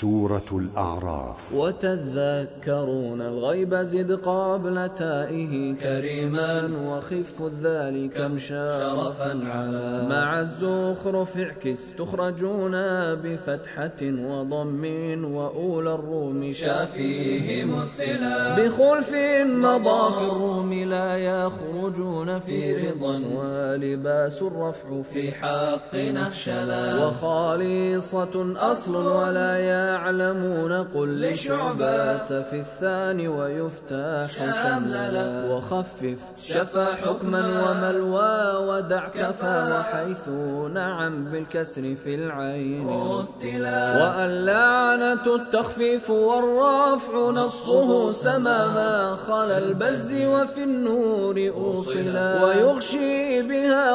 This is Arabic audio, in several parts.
سورة الأعراف. وتذكرون الغيب زد قبل تائه كريما وخف كم شرفا على. مع الزخرف اعكس تخرجون بفتحة وضم وأولى الروم شافيه مثلا. بخلف مضى في الروم لا يخرجون في رضا ولباس الرفع في حق نخشلا وخالصة أصل ولا يعلمون قل لشعبات في الثاني ويفتح شمللا وخفف شفا حكما وملوى ودع كفى وحيث نعم بالكسر في العين رتلا وأن لعنة التخفيف والرفع نصه سما ما خلا البز وفي النور أوصلا ويغشي بها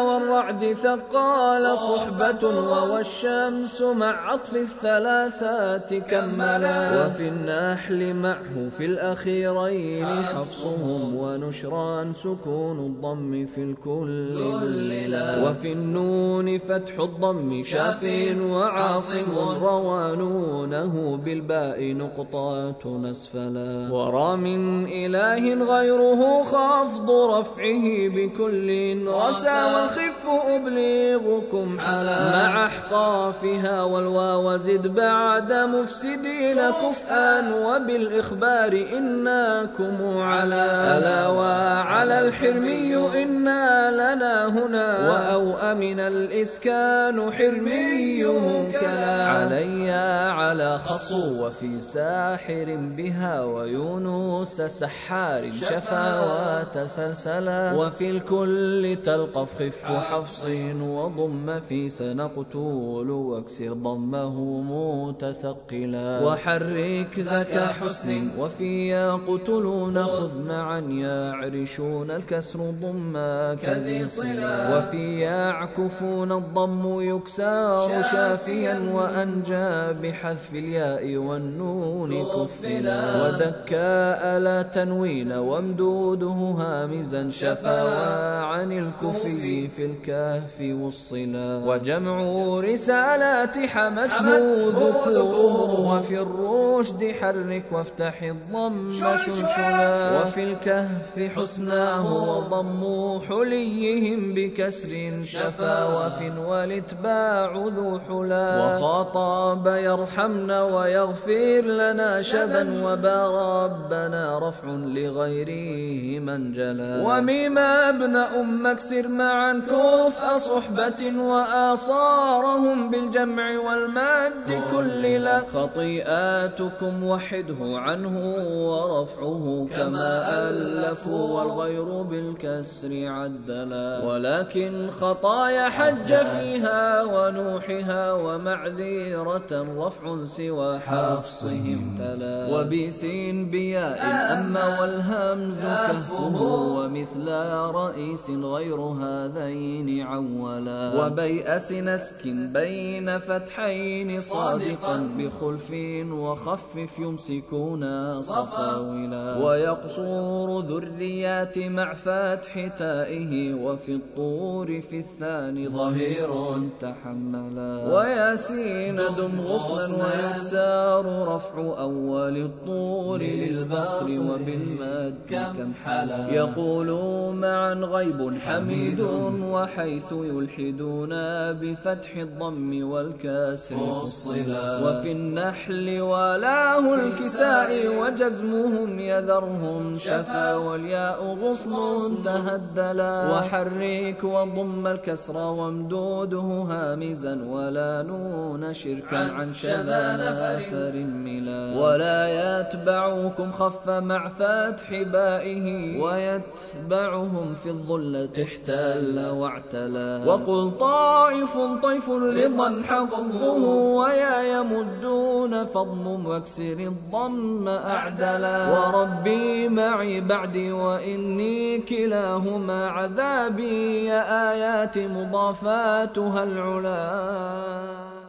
والرعد ثقال صحبة والشمس مع عطف الثلاثات كملا وفي النحل معه في الأخيرين حفصهم ونشران سكون الضم في الكل وفي النون فتح الضم شاف وعاصم روانونه بالباء نقطات نسفلا ورى من إله غيره خفض رفعه بكل رسى والخف أبلغكم على مع أحقافها والواو زد بعد مفسدين كفءا وبالإخبار إناكم على ألا وعلى الحرمي إنا لنا هنا وأو أمن الإسكان حرميه كلا علي على خصو وفي ساحر بها ويونس سحار شفا وتسلسلا وفي الكل تلقف خف حفص وضم في سنقتول واكسر ضمه متثقلا. وحرك ذاك حسن وفي يقتلون خذ معا يعرشون الكسر ضما كذي صلا وفي يعكفون الضم يكسار شافيا وأنجى بحذف الياء والنون كفلا. ودكاء لا تنوين وامدوده هامزا. شفا عن الكفي في الكهف والصلا وجمع رسالات حمته ذكور وفي الرشد حرك وافتح الضم شلشلا وفي الكهف حسناه وضم حليهم بكسر شفا. وف والاتباع ذو حلا. وخاطب يرحمنا ويغفر لنا شذا وبا ربنا رفع لغيره من جلا. ومما ابن أم اكسر معا. كفء صحبة وآصارهم بالجمع والمد كل لا. خطيئاتكم وحده عنه ورفعه كما ألفوا والغير بالكسر عدلا. ولكن خطايا حج فيها ونوحها ومعذيرة رفع سوى حفصهم تلا. وبسين بياء أما والهمز كهفه. ومثل رئيس غير هذين. عولا. وبيأس نسك بين فتحين صادقا بخلف وخفف يمسكون صفاولا. ويقصور ذريات مع فتح تائه وفي الطور في الثاني ظهير تحملا. وياسين دم غصنا ويكسار رفع أول الطور للبصر وبالمد كم حلا. يقول معا غيب حميد وحيث يلحدون بفتح الضم والكسر. وفي النحل ولاه الكساء وجزمهم يذرهم. شفا والياء غصن تهدلا. وحرك وضم الكسر وامدوده هامزا. ولا نون شركا عن شذا نفر. ملا. ولا يتبعكم خف مع فتح بائه. ويتبعهم في الظلة احتل. واعتلا وقل طائف طيف لضا حظه ويا يمدون فضم واكسر الضم أعدلا. وربي معي بعدي وإني كلاهما عذابي. يا آيات مضافاتها العلا.